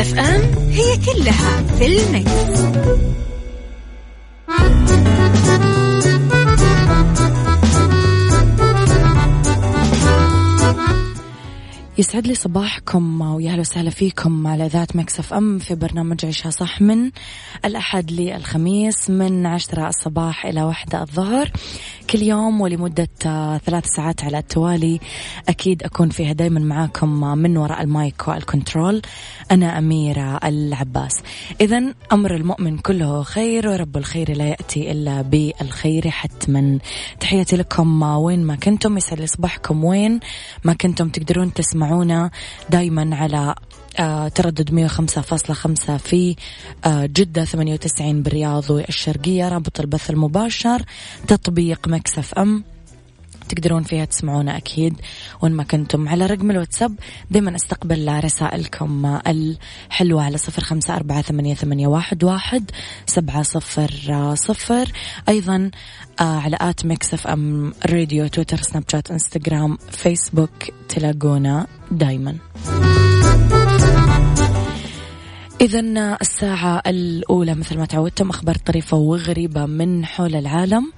Mix FM هي كلها في ال Mix. يسعد لي صباحكم ويا أهلا وسهلا فيكم على إذاعة Mix FM في برنامج عيشها صح من الأحد للخميس من عشرة الصباح إلى واحدة الظهر. كل يوم ولمدة ثلاث ساعات على التوالي أكيد أكون فيها دائما معاكم من وراء ال mic وال control. أنا أميرة العباس. اذا أمر المؤمن كله خير ورب الخير لا يأتي إلا بالخير حتما. تحياتي لكم وين ما كنتم. يسعد لي صباحكم وين ما كنتم. تقدرون تسمعوا تسمعونا دايما على آه تردد 105.5 في آه جدة 98 بالرياض والشرقية رابط البث المباشر تطبيق Mix FM. تقدرون فيها تسمعونا أكيد. وين ما كنتم على رقم الواتساب دايما أستقبل رسائلكم الحلوة على صفر خمسة أربعة ثمانية, ثمانية واحد, واحد سبعة صفر صفر. أيضا على at Mix FM Radio تويتر سناب شات إنستغرام فيسبوك تلاقونا دايما. إذا الساعة الأولى مثل ما تعودتم أخبار طريفة وغريبة من حول العالم.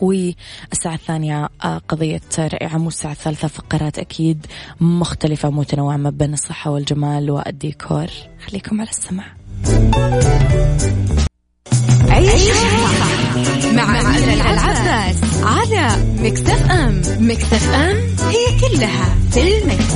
والساعة الثانية آه، قضية عام والساعة الثالثة فقرات أكيد مختلفة متنوعة ما بين الصحة والجمال والديكور. خليكم على السمع عيشها مع أميرة العباس على مكتف أم. مكتف أم هي كلها في المكس.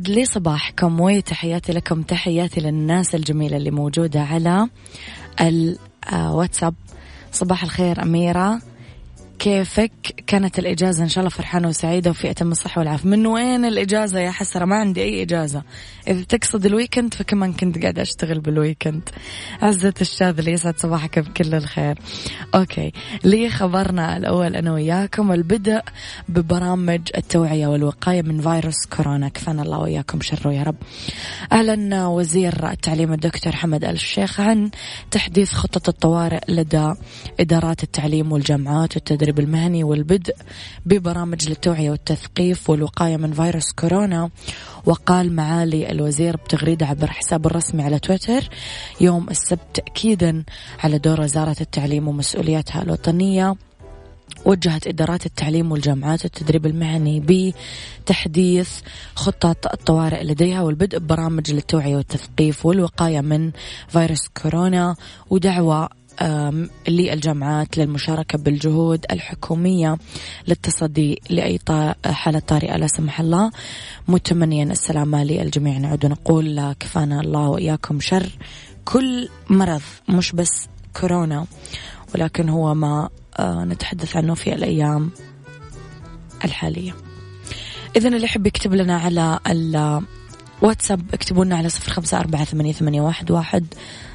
يسعد لي صباحكم وتحياتي لكم تحياتي للناس الجميلة اللي موجودة على الواتساب صباح الخير أميرة. كيفك؟ كانت الإجازة إن شاء الله فرحانة وسعيدة وفي أتم الصحة والعافية. من وين الإجازة يا حسرة؟ ما عندي أي إجازة. إذا تقصد ال weekend فكمان كنت قاعدة أشتغل بال weekend. عزة الشاذلي يسعد صباحك بكل الخير. okay. لي خبرنا الأول أنا وياكم البدء ببرامج التوعية والوقاية من فيروس كورونا. كفانا الله وياكم شره يا رب. أعلن وزير التعليم الدكتور حمد الشيخ عن تحديث خطة الطوارئ لدى إدارات التعليم والجامعات والتدريب. المهني والبدء ببرامج للتوعية والتثقيف والوقاية من فيروس كورونا. وقال معالي الوزير بتغريدة عبر حسابه الرسمي على تويتر يوم السبت تأكيدا على دور وزارة التعليم ومسؤولياتها الوطنية. وجهت إدارات التعليم والجامعات التدريب المهني بتحديث خطة الطوارئ لديها والبدء ببرامج للتوعية والتثقيف والوقاية من فيروس كورونا. ودعوة للجامعات للمشاركة بالجهود الحكومية للتصدي لأي حالة طارئة لا سمح الله. متمنيا السلامة للجميع. نعود ونقول كفانا الله وإياكم شر. كل مرض مش بس كورونا ولكن هو ما آه، نتحدث عنه في الأيام الحالية. إذا اللي يحب يكتب لنا على الواتساب اكتبوا لنا على صفر خمسة أربعة ثمانية, ثمانية واحد, واحد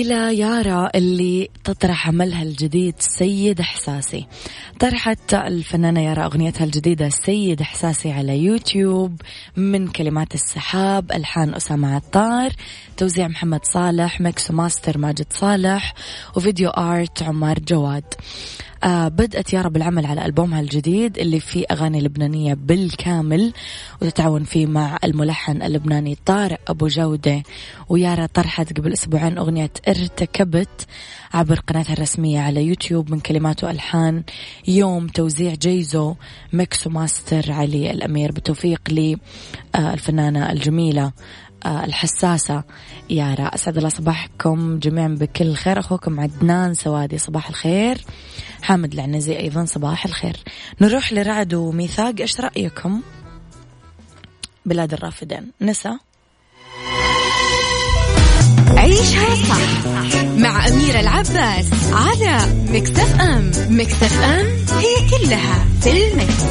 إلى يارا اللي تطرح عملها الجديد سيد إحساسي. طرحت الفنانة يارا أغنيتها الجديدة سيد إحساسي على يوتيوب من كلمات السحاب ألحان أسامة عطار توزيع محمد صالح mix master ماجد صالح و video art عمار جواد. بدأت يارا بالعمل على ألبومها الجديد اللي فيه أغاني لبنانية بالكامل وتتعاون فيه مع الملحن اللبناني طارق أبو جودة. ويارا طرحت قبل أسبوعين أغنية ارتكبت عبر قناتها الرسمية على يوتيوب من كلمات وألحان. يوم توزيع جيزو mix و master علي الأمير. بتوفيق للفنانة الجميلة آه، الحساسة. يارا أسعد الله صباحكم جميعا بكل خير. أخوكم عدنان سوادي صباح الخير. حامد العنزي أيضا صباح الخير. نروح لرعد وميثاق. إيش رأيكم؟ بلاد الرافدين. نسا. عيشها صح مع أميرة العباس على مكتف أم. مكتف أم هي كلها في المكس.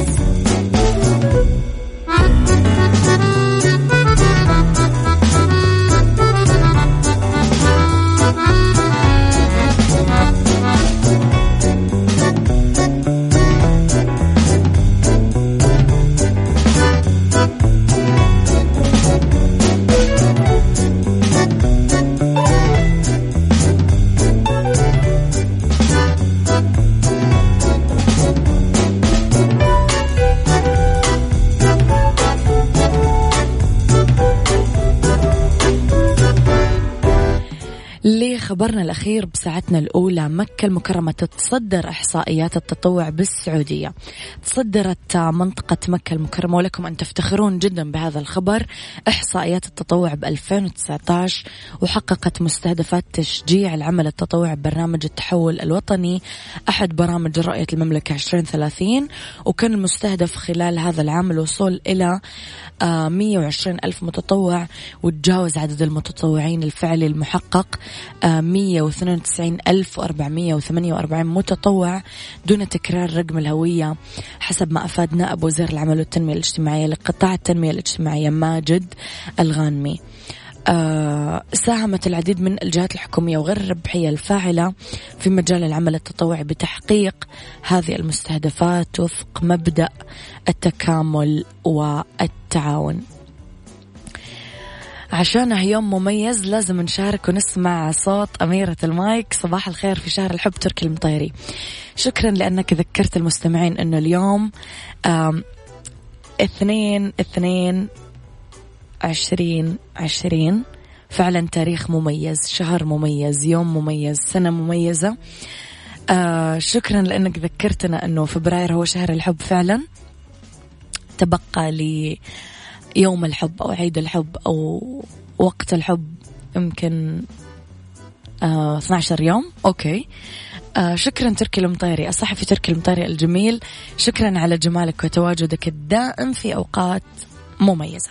خبرنا الأخير بساعتنا الأولى مكة المكرمة تتصدر إحصائيات التطوع بالسعودية. تصدرت منطقة مكة المكرمة ولكم أن تفتخرون جدا بهذا الخبر. إحصائيات التطوع ب 2019 وحققت مستهدفات تشجيع العمل التطوعي ببرنامج التحول الوطني أحد برامج رؤية المملكة 2030 وكان المستهدف خلال هذا العام الوصول إلى 120 آه، ألف متطوع وتجاوز عدد المتطوعين الفعلي المحقق. 192 ألف وأربعمية وثمانية وأربعين متطوع دون تكرار رقم الهوية حسب ما أفاد نائب وزير العمل والتنمية الاجتماعية لقطاع التنمية الاجتماعية ماجد الغانمي. آه ساهمت العديد من الجهات الحكومية وغير الربحية الفاعلة في مجال العمل التطوعي بتحقيق هذه المستهدفات وفق مبدأ التكامل والتعاون. عشانه يوم مميز لازم نشارك ونسمع صوت أميرة المايك. صباح الخير في شهر الحب تركي المطيري. شكرا لأنك ذكرت المستمعين أنه اليوم اثنين اثنين عشرين عشرين. فعلا تاريخ مميز شهر مميز يوم مميز سنة مميزة. آه شكرا لأنك ذكرتنا أنه فبراير هو شهر الحب فعلا. تبقى لي يوم الحب أو عيد الحب أو وقت الحب يمكن آه 12 يوم. أوكي. آه شكرا تركي المطيري الصحفي تركي المطيري الجميل. شكرا على جمالك وتواجدك الدائم في أوقات مميزة.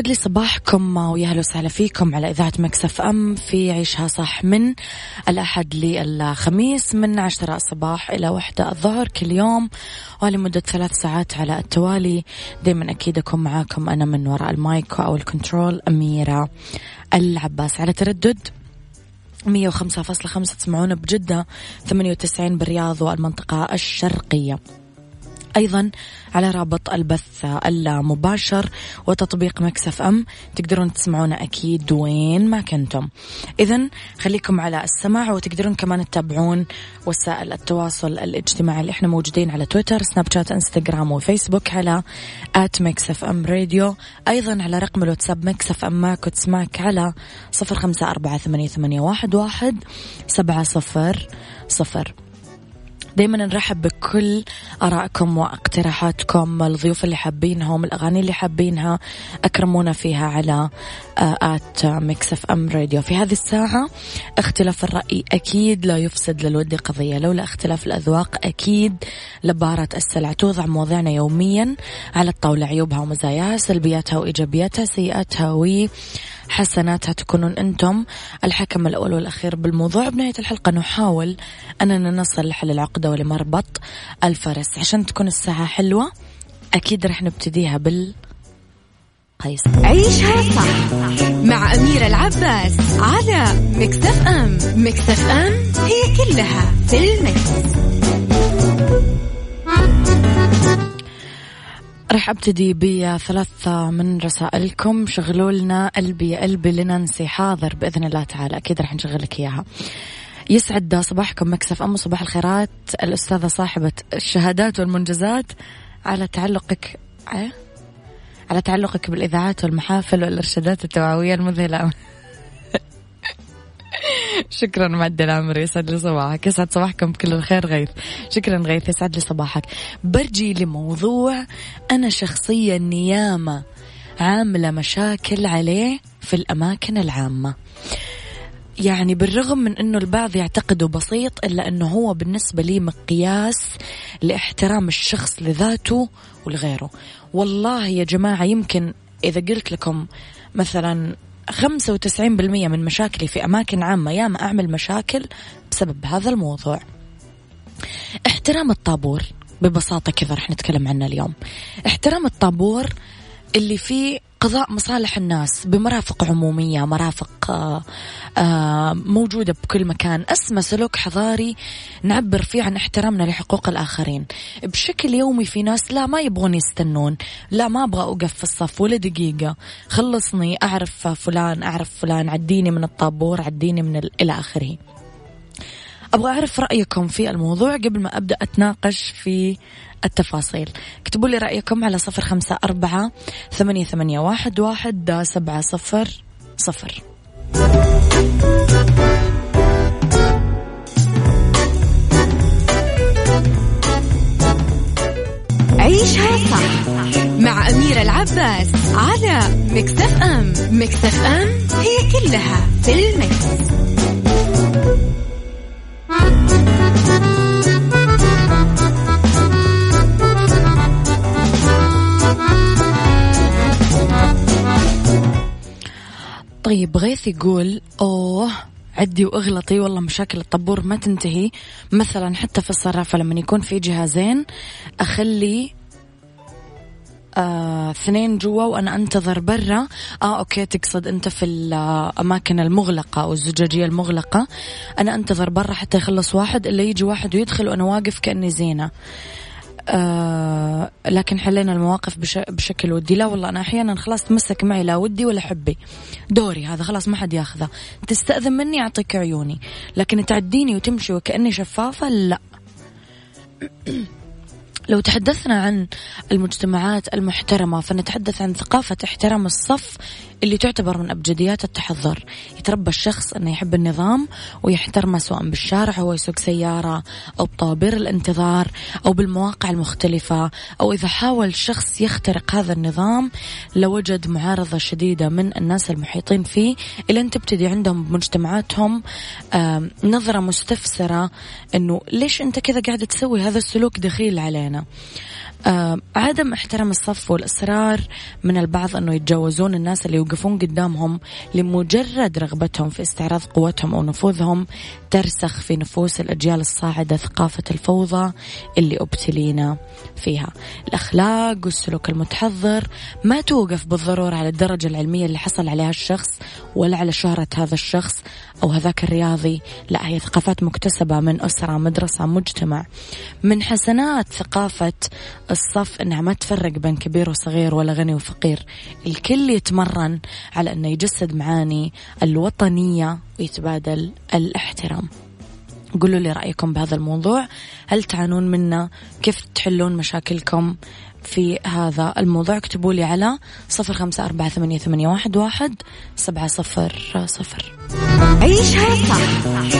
يسعد لي صباحكم ويا أهلا وسهلا فيكم على إذاعة Mix FM في عيشها صح من الأحد للخميس من عشرة الصباح إلى واحدة الظهر كل يوم ولمدة ثلاث ساعات على التوالي. دائما أكيد أكون معاكم أنا من وراء المايك أو ال control أميرة العباس. على تردد 105.5 تسمعونا بجدة 98 بالرياض والمنطقة الشرقية. أيضا على رابط البث المباشر وتطبيق Mix FM. تقدرون تسمعونا أكيد وين ما كنتم. إذا خليكم على السماع وتقدرون كمان تتابعون وسائل التواصل الاجتماعي اللي إحنا موجودين على تويتر سناب شات إنستغرام وفيسبوك على at Mix FM Radio. أيضا على رقم الواتساب Mix FM معاك وتسمعك على صفر خمسة أربعة ثمانية واحد واحد سبعة صفر صفر. دايما نرحب بكل آرائكم واقتراحاتكم الضيوف اللي حابينهم الأغاني اللي حابينها أكرمونا فيها على at Mix FM Radio. في هذه الساعة اختلاف الرأي أكيد لا يفسد للود قضية. لولا اختلاف الأذواق أكيد لبارت السلع توضع مواضيعنا يوميا على الطاولة. عيوبها ومزاياها سلبياتها وإيجابياتها سيئاتها و حسناتها تكونون أنتم الحكم الأول والأخير بالموضوع. بنهاية الحلقة نحاول أننا نصل لحل العقدة ولمربط الفرس. عشان تكون الساعة حلوة أكيد رح نبتديها بال قيس عيشها صح مع أميرة العباس على مكتف أم. مكتف أم هي كلها في المكس. راح أبتدي بثلاثة من رسائلكم. شغلوا لنا قلبي يا قلبي لننسي حاضر بإذن الله تعالى. أكيد راح نشغل لك إياها. يسعد صباحكم مكسف أم صباح الخيرات. الأستاذة صاحبة الشهادات والمنجزات على تعلقك؟ على تعلقك بالإذاعات والمحافل والإرشادات التوعوية المذهلة. شكرا معد العمر يسعد لي صباحك يسعد صباحكم بكل الخير غيث. شكرا غيث يسعد لي صباحك. برجي لموضوع أنا شخصيا نيامة عاملة مشاكل عليه في الأماكن العامة. يعني بالرغم من إنه البعض يعتقده بسيط إلا إنه هو بالنسبة لي مقياس لاحترام الشخص لذاته ولغيره. والله يا جماعة يمكن إذا قلت لكم مثلا 95% من مشاكلي في أماكن عامة ياما أعمل مشاكل بسبب هذا الموضوع. احترام الطابور ببساطة كذا رح نتكلم عنه اليوم. احترام الطابور اللي فيه قضاء مصالح الناس بمرافق عمومية مرافق آه، آه، موجودة بكل مكان. أسمى سلوك حضاري نعبر فيه عن احترامنا لحقوق الآخرين. بشكل يومي في ناس لا ما يبغون يستنون. لا ما أبغى أوقف في الصف ولا دقيقة. خلصني أعرف فلان أعرف فلان عديني من الطابور عديني من إلى آخره. أبغى أعرف رأيكم في الموضوع قبل ما أبدأ أتناقش في التفاصيل. اكتبوا لي رأيكم على صفر خمسة أربعة ثمانية, ثمانية واحد, واحد سبعة صفر صفر. عيشها صح مع أميرة العباس على مكتف أم. مكتف أم هي كلها في المكس. طيب غيث يقول أوه عدي وأغلطي والله مشاكل الطابور ما تنتهي. مثلا حتى في الصرافة لما يكون في جهازين أخلي آه، اثنين جوا وأنا أنتظر برا. آه أوكي تقصد أنت في الاماكن المغلقة أو الزجاجية المغلقة. أنا أنتظر برا حتى يخلص واحد الا يجي واحد ويدخل وأنا واقف كأني زينة. آه لكن حلينا المواقف بش بشكل ودي. لا والله أنا أحيانا خلاص تمسك معي لا ودي ولا حبي. دوري هذا خلاص ما حد ياخذه. تستأذن مني أعطيك عيوني. لكن تعديني وتمشي وكأني شفافة لا. لو تحدثنا عن المجتمعات المحترمة فنتحدث عن ثقافة احترام الصف اللي تعتبر من أبجديات التحضر. يتربى الشخص أنه يحب النظام ويحترمه سواء بالشارع هو يسوق سيارة أو بطوابير الانتظار أو بالمواقع المختلفة. أو إذا حاول شخص يخترق هذا النظام لوجد معارضة شديدة من الناس المحيطين فيه. إلى أن تبتدي عندهم بمجتمعاتهم نظرة مستفسرة أنه ليش أنت كذا قاعد تسوي هذا السلوك دخيل علينا؟ عدم احترام الصف والإصرار من البعض أنه يتجاوزون الناس اللي يوقفون قدامهم لمجرد رغبتهم في استعراض قوتهم أو نفوذهم ترسخ في نفوس الأجيال الصاعدة ثقافة الفوضى اللي أبتلينا فيها. الأخلاق والسلوك المتحضر ما توقف بالضرورة على الدرجة العلمية اللي حصل عليها الشخص ولا على شهرة هذا الشخص أو هذاك الرياضي. لا هي ثقافات مكتسبة من أسرة مدرسة مجتمع. من حسنات ثقافة الصف أنها ما تفرق بين كبير وصغير ولا غني وفقير. الكل يتمرن على أنه يجسد معاني الوطنية ويتبادل الاحترام. قولوا لي رأيكم بهذا الموضوع. هل تعانون منا كيف تحلون مشاكلكم في هذا الموضوع؟ اكتبوا لي على صفر خمسة أربعة ثمانية, ثمانية واحد, واحد سبعة صفر صفر. عيشها صح.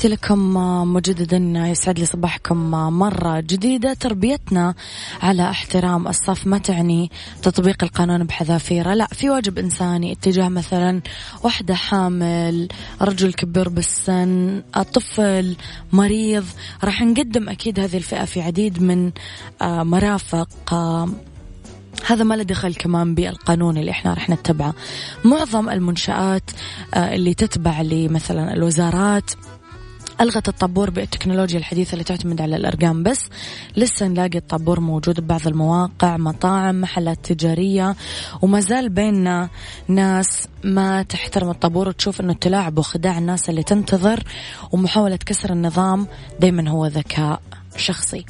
تحياتي لكم مجددا يسعد لي صباحكم مرة جديدة تربيتنا على احترام الصف. ما تعني تطبيق القانون بحذافيره لا في واجب إنساني اتجاه مثلا وحدة حامل رجل كبير بالسن طفل مريض. راح نقدم أكيد هذه الفئة في عديد من آه، مرافق آه، هذا ما له دخل كمان بالقانون اللي إحنا رح نتبعه. معظم المنشآت آه، اللي تتبع لمثلا الوزارات ألغت الطابور بالتكنولوجيا الحديثة اللي تعتمد على الأرقام بس لسه نلاقي الطابور موجود ببعض المواقع مطاعم محلات تجارية وما زال بيننا ناس ما تحترم الطابور وتشوف أنه التلاعب وخداع الناس اللي تنتظر ومحاولة كسر النظام دايما هو ذكاء. شخصي.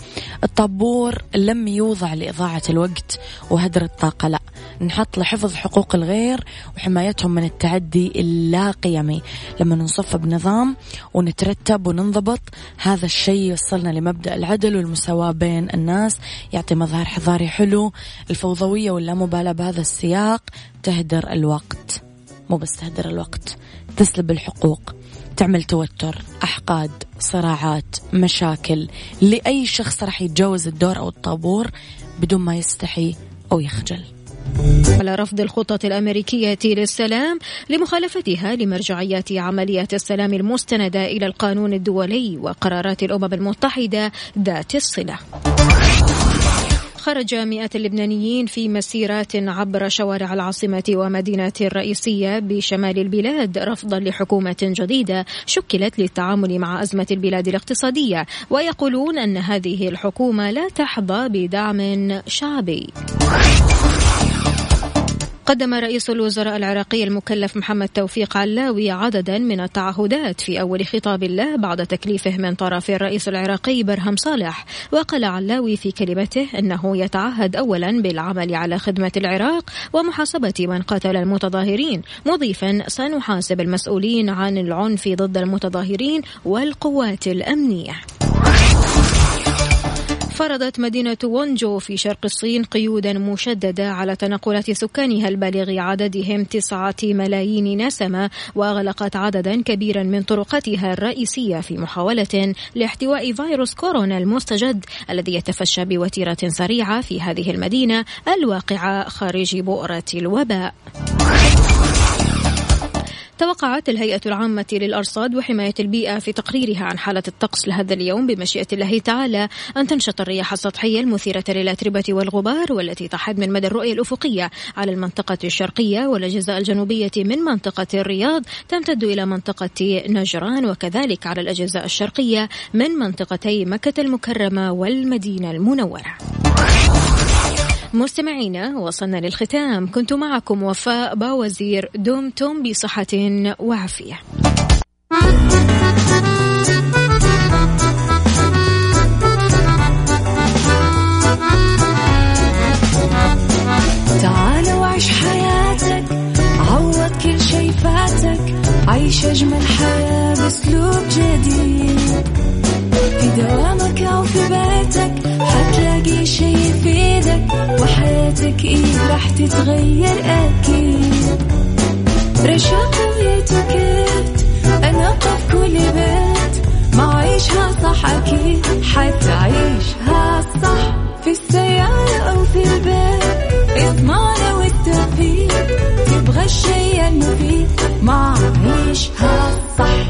الطابور لم يوضع لإضاعة الوقت وهدر الطاقة لا. نحط لحفظ حقوق الغير وحمايتهم من التعدي اللا قيمي لما نصف بنظام ونترتب وننضبط هذا الشيء يوصلنا لمبدأ العدل والمساواة بين الناس يعطي مظهر حضاري حلو. الفوضوية واللامبالاة بهذا السياق تهدر الوقت. مو بس تهدر الوقت تسلب الحقوق. تعمل توتر أحقاد صراعات مشاكل. لأي شخص راح يتجاوز الدور أو الطابور بدون ما يستحي أو يخجل. على رفض الخطة الأمريكية للسلام لمخالفتها لمرجعيات عمليات السلام المستندة إلى القانون الدولي وقرارات الأمم المتحدة ذات الصلة. خرج مئات اللبنانيين في مسيرات عبر شوارع العاصمة ومدينة الرئيسية بشمال البلاد رفضا لحكومة جديدة شكلت للتعامل مع أزمة البلاد الاقتصادية. ويقولون أن هذه الحكومة لا تحظى بدعم شعبي. قدم رئيس الوزراء العراقي المكلف محمد توفيق علاوي عددا من التعهدات في أول خطاب له بعد تكليفه من طرف الرئيس العراقي برهم صالح. وقال علاوي في كلمته أنه يتعهد أولا بالعمل على خدمة العراق ومحاسبة من قتل المتظاهرين مضيفا سنحاسب المسؤولين عن العنف ضد المتظاهرين والقوات الأمنية. فرضت مدينة وونجو في شرق الصين قيودا مشددة على تنقلات سكانها البالغ عددهم تسعة ملايين نسمة وأغلقت عددا كبيرا من طرقاتها الرئيسية في محاولة لاحتواء فيروس كورونا المستجد الذي يتفشى بوتيرة سريعة في هذه المدينة الواقعة خارج بؤرة الوباء. توقعت الهيئة العامة للأرصاد وحماية البيئة في تقريرها عن حالة الطقس لهذا اليوم بمشيئة الله تعالى أن تنشط الرياح السطحية المثيرة للأتربة والغبار والتي تحد من مدى الرؤية الأفقية على المنطقة الشرقية والأجزاء الجنوبية من منطقة الرياض تمتد إلى منطقة نجران وكذلك على الأجزاء الشرقية من منطقتي مكة المكرمة والمدينة المنورة. مستمعينا وصلنا للختام. كنت معكم وفاء باوزير. دمتم بصحة وعافية. تعال وعيش حياتك عوض كل شي فاتك. عيش أجمل حياة بأسلوب وحياتك إيه راح تتغير أكيد. رشاق ويتوكيت أنا قف كل بيت ما عيشها صح أكيد حتعيشها صح في السيارة أو في البيت. إضمعنا والتوفيق تبغى الشيء المفيد ما عيشها صح.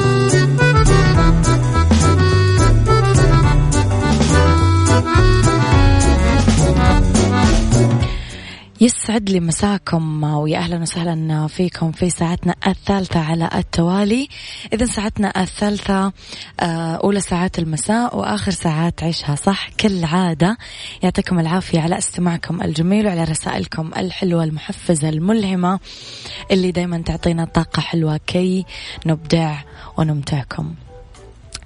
يسعد لي مساكم ويا أهلا وسهلا فيكم في ساعتنا الثالثة على التوالي، إذا ساعتنا الثالثة آه، أولى ساعات المساء وآخر ساعات عيشها. صح كالعادة، يعطيكم العافية على استماعكم الجميل وعلى رسائلكم الحلوة المحفزة الملهمة اللي دايما تعطينا طاقة حلوة كي نبدع ونمتعكم.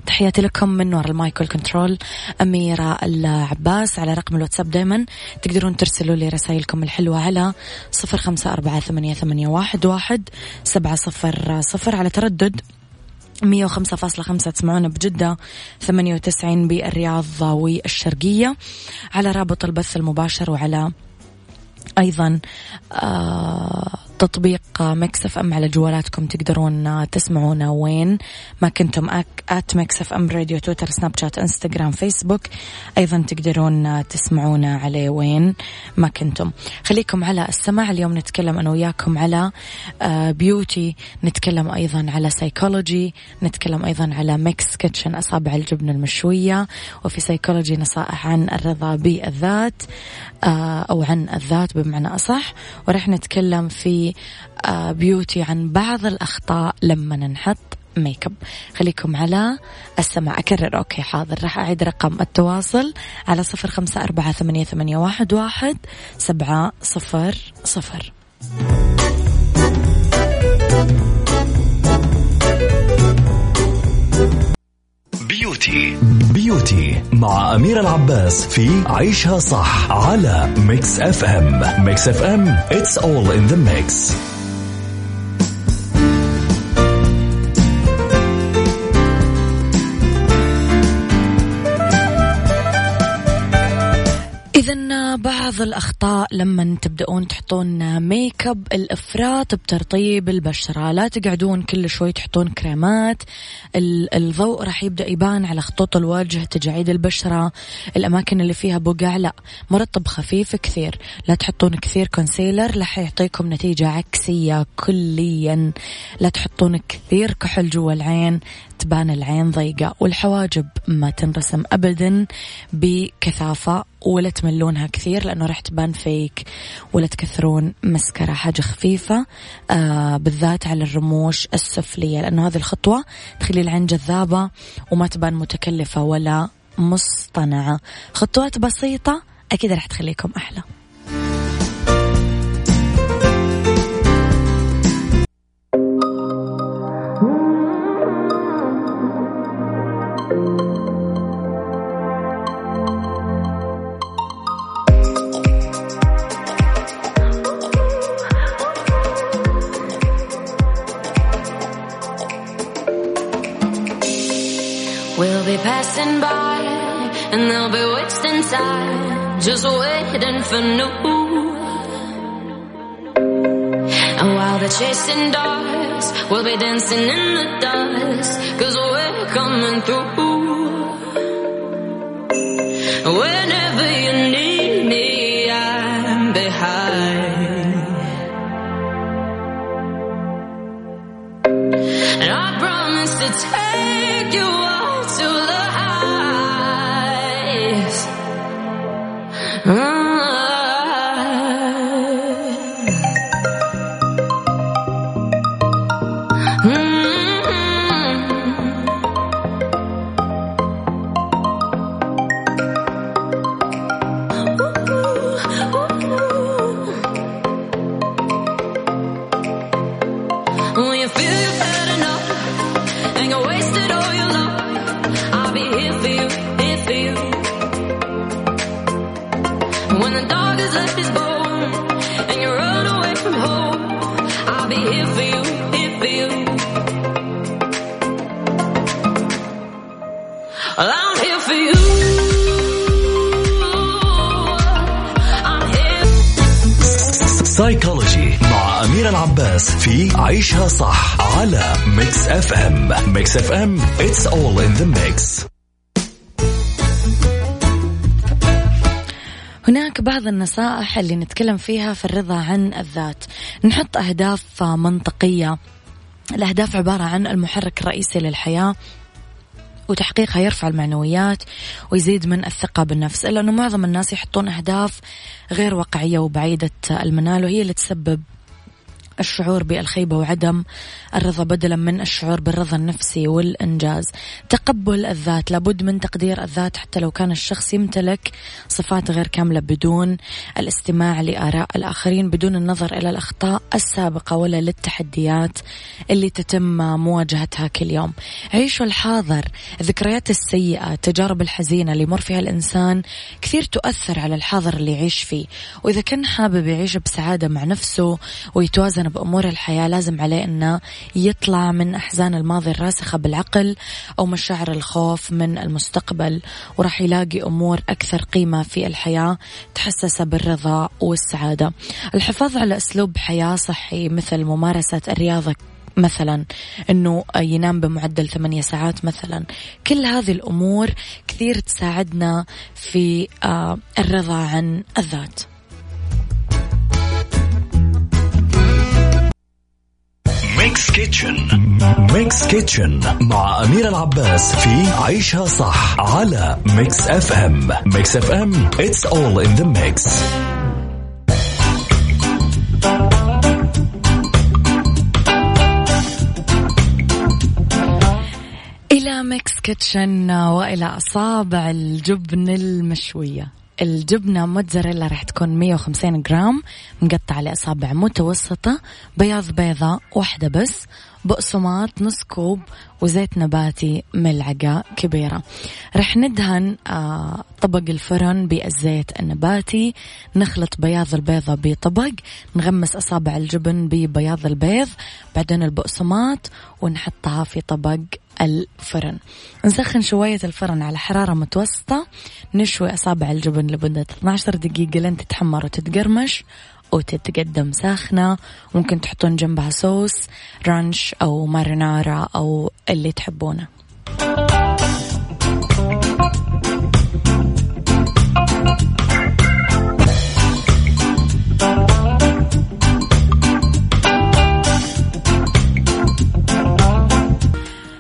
تحياتي لكم من وراء المايك وال control. أميرة العباس على رقم الواتساب دايما. تقدرون ترسلوا لي رسائلكم الحلوة على صفر خمسة أربعة ثمانية, واحد, واحد سبعة صفر صفر على تردد مية وخمسة فاصلة خمسة تسمعونا بجدة ثمانية وتسعين بالرياض والشرقية. على رابط البث المباشر وعلى أيضا آه تطبيق مكسف أم على جوالاتكم تقدرون تسمعونا وين. ما كنتم at Mix FM Radio تويتر سناب شات إنستغرام فيسبوك. أيضا تقدرون تسمعونا عليه وين ما كنتم. خليكم على السماع. اليوم نتكلم أنا وياكم على beauty آه، نتكلم أيضا على سيكولوجي نتكلم أيضا على Mix Kitchen أصابع الجبن المشوية. وفي سيكولوجي نصائح عن الرضا بالذات آه، أو عن الذات بمعنى أصح. ورح نتكلم في beauty عن بعض الأخطاء لما نحط ميك اب خليكم على السماع. أكرر. okay حاضر. راح أعيد رقم التواصل على صفر خمسة أربعة ثمانية, ثمانية واحد, واحد سبعة صفر صفر. beauty. beauty مع أميرة العباس في عيشها صح على Mix FM. Mix FM it's all in the mix. إذا بعض الأخطاء لما تبدأون تحطون ميك اب الإفراط بترطيب البشرة. لا تقعدون كل شوي تحطون كريمات. الضوء راح يبدأ يبان على خطوط الوجه تجاعيد البشرة. الأماكن اللي فيها بقع لا مرطب خفيف كثير. لا تحطون كثير concealer راح يعطيكم نتيجة عكسية كليا. لا تحطون كثير كحل جوا العين تبان العين ضيقة. والحواجب ما تنرسم أبدا بكثافة ولا تملونها كثير. لأنه راح تبان فيك ولا تكثرون مسكرة حاجة خفيفة آه بالذات على الرموش السفلية لأنه هذه الخطوة تخلي العين جذابة وما تبان متكلفة ولا مصطنعة. خطوات بسيطة أكيد راح تخليكم أحلى. And they'll be wasting time just waiting for new. And while they're chasing dogs, we'll be dancing in the dust cause we're coming through. Whenever FM Mix FM it's all in the mix. هناك بعض النصائح اللي نتكلم فيها في الرضا عن الذات. نحط أهداف منطقية. الأهداف عبارة عن المحرك الرئيسي للحياة وتحقيقها يرفع المعنويات ويزيد من الثقة بالنفس. إلا أنه معظم الناس يحطون أهداف غير واقعية وبعيدة المنال وهي اللي تسبب الشعور بالخيبة وعدم الرضا بدلا من الشعور بالرضا النفسي والإنجاز. تقبل الذات لابد من تقدير الذات حتى لو كان الشخص يمتلك صفات غير كاملة بدون الاستماع لآراء الآخرين بدون النظر إلى الأخطاء السابقة ولا للتحديات اللي تتم مواجهتها كل يوم. عيشوا الحاضر. الذكريات السيئة التجارب الحزينة اللي يمر فيها الإنسان كثير تؤثر على الحاضر اللي يعيش فيه. وإذا كان حابب يعيش بسعادة مع نفسه ويتوازن بأمور الحياة لازم عليه أنه يطلع من أحزان الماضي الراسخة بالعقل أو مشاعر الخوف من المستقبل وراح يلاقي أمور أكثر قيمة في الحياة تحسسه بالرضا والسعادة. الحفاظ على أسلوب حياة صحي مثل ممارسة الرياضة مثلا إنه ينام بمعدل ثمانية ساعات مثلا. كل هذه الأمور كثير تساعدنا في آه، الرضا عن الذات. Mix Kitchen Mix Kitchen مع أميرة العباس في عيشها صح على Mix FM Mix FM it's all in the mix. إلى Mix Kitchen وإلى أصابع الجبن المشوية. الجبنة موتزاريلا راح تكون 150 جرام مقطعة لأصابع متوسطة بياض بيضة واحدة بس بقسماط نص كوب وزيت نباتي ملعقة كبيرة. رح ندهن آه طبق الفرن بالزيت النباتي نخلط بياض البيضة بطبق نغمس أصابع الجبن ببياض البيض بعدين البقسماط ونحطها في طبق الفرن. نسخن شوية الفرن على حرارة متوسطة نشوي أصابع الجبن لمدة 12 دقيقة لين تتحمر وتتقرمش وتتقدم ساخنة ممكن تحطون جنبها صوص رانش أو مارينارا أو اللي تحبونه.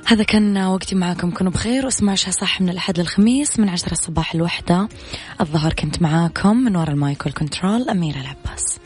هذا كان وقتي معاكم. كونوا بخير واسمعوا صح من الأحد للخميس من عشرة الصباح الوحدة الظهر كنت معاكم. من وراء المايك والكنترول أميرة العباس.